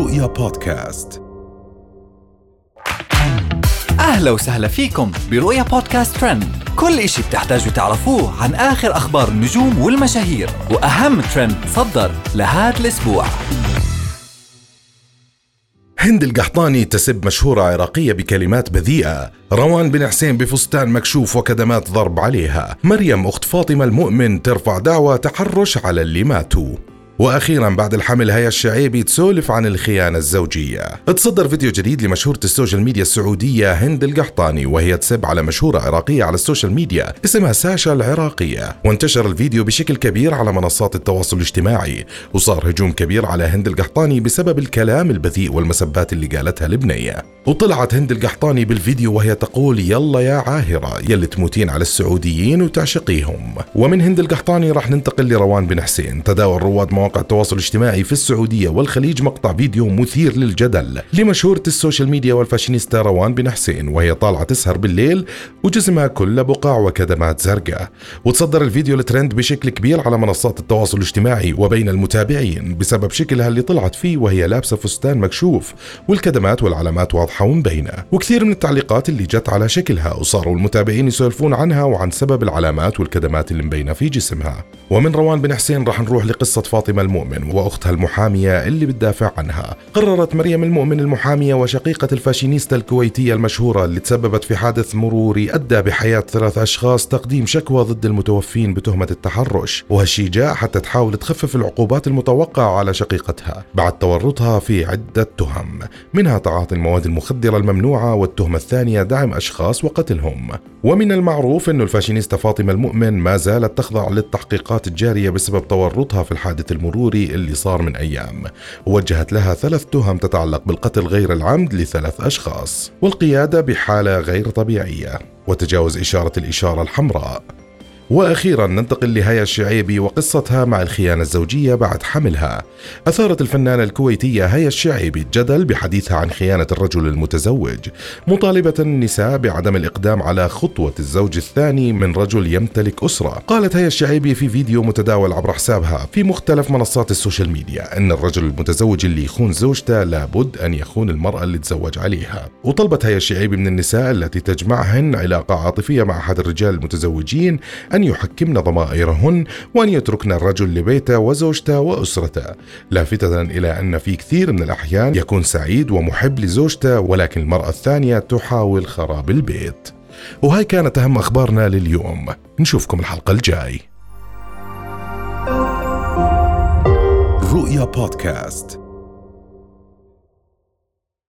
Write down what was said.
رؤيا بودكاست. أهلا وسهلا فيكم برؤيا بودكاست ترند. كل إشي بتحتاجوا تعرفوه عن آخر أخبار النجوم والمشاهير وأهم ترند صدر لهذا الأسبوع. هند القحطاني تسب مشهورة عراقية بكلمات بذيئة. روان بن حسين بفستان مكشوف وكدمات ضرب عليها. مريم أخت فاطمة المؤمن ترفع دعوى تحرش على اللي ماتوا. وأخيرا بعد الحمل هيا الشعيبي تسولف عن الخيانة الزوجية. تصدر فيديو جديد لمشهوره السوشيال ميديا السعودية هند القحطاني وهي تسب على مشهورة عراقية على السوشيال ميديا اسمها ساشا العراقية. وانتشر الفيديو بشكل كبير على منصات التواصل الاجتماعي وصار هجوم كبير على هند القحطاني بسبب الكلام البذيء والمسبات اللي قالتها البنيه وطلعت هند القحطاني بالفيديو وهي تقول يلا يا عاهرة يلي تموتين على السعوديين وتعشقيهم. ومن هند القحطاني راح ننتقل لروان بن حسين تداول رواد مواقع مواقع التواصل الاجتماعي في السعودية والخليج مقطع فيديو مثير للجدل لمشهورة السوشيال ميديا والفاشينيستا روان بن حسين وهي طالعة تسهر بالليل وجسمها كله بقع وكدمات زرقاء. وتصدر الفيديو الترند بشكل كبير على منصات التواصل الاجتماعي وبين المتابعين بسبب شكلها اللي طلعت فيه وهي لابسة فستان مكشوف والكدمات والعلامات واضحة ومبينة. وكثير من التعليقات اللي جت على شكلها وصاروا المتابعين يسولفون عنها وعن سبب العلامات والكدمات اللي مبينة في جسمها. ومن روان بن حسين راح نروح لقصة فاطمة المؤمن وأختها المحامية اللي بتدافع عنها. قررت مريم المؤمن المحامية وشقيقة الفاشينيستا الكويتية المشهورة اللي تسببت في حادث مروري أدى بحياة ثلاث أشخاص تقديم شكوى ضد المتوفين بتهمة التحرش وهالشي جاء حتى تحاول تخفف العقوبات المتوقعة على شقيقتها بعد تورطها في عدة تهم. منها تعاطي المواد المخدرة الممنوعة والتهمة الثانية دعم أشخاص وقتلهم. ومن المعروف أن الفاشينيستا فاطمة المؤمن ما زالت تخضع للتحقيقات الجارية بسبب تورطها في الحادث المروري اللي صار من أيام. ووجهت لها ثلاث تهم تتعلق بالقتل غير العمد لثلاث أشخاص والقيادة بحالة غير طبيعية. وتجاوز إشارة الإشارة الحمراء. وأخيرا ننتقل لهيا الشعيبي وقصتها مع الخيانة الزوجية بعد حملها. أثارت الفنانة الكويتية هيا الشعيبي الجدل بحديثها عن خيانة الرجل المتزوج، مطالبة النساء بعدم الإقدام على خطوة الزوج الثاني من رجل يمتلك أسرة. قالت هيا الشعيبي في فيديو متداول عبر حسابها في مختلف منصات السوشيال ميديا إن الرجل المتزوج اللي يخون زوجته لابد أن يخون المرأة اللي تزوج عليها. وطلبت هيا الشعيبي من النساء التي تجمعهن علاقة عاطفية مع أحد الرجال المتزوجين أن أن يحكمن ضمائرهن وأن يتركن الرجل لبيته وزوجته وأسرته. لافتة إلى أن في كثير من الأحيان يكون سعيد ومحب لزوجته ولكن المرأة الثانية تحاول خراب البيت. وهاي كانت أهم أخبارنا لليوم. نشوفكم الحلقة الجاي. رؤيا بودكاست.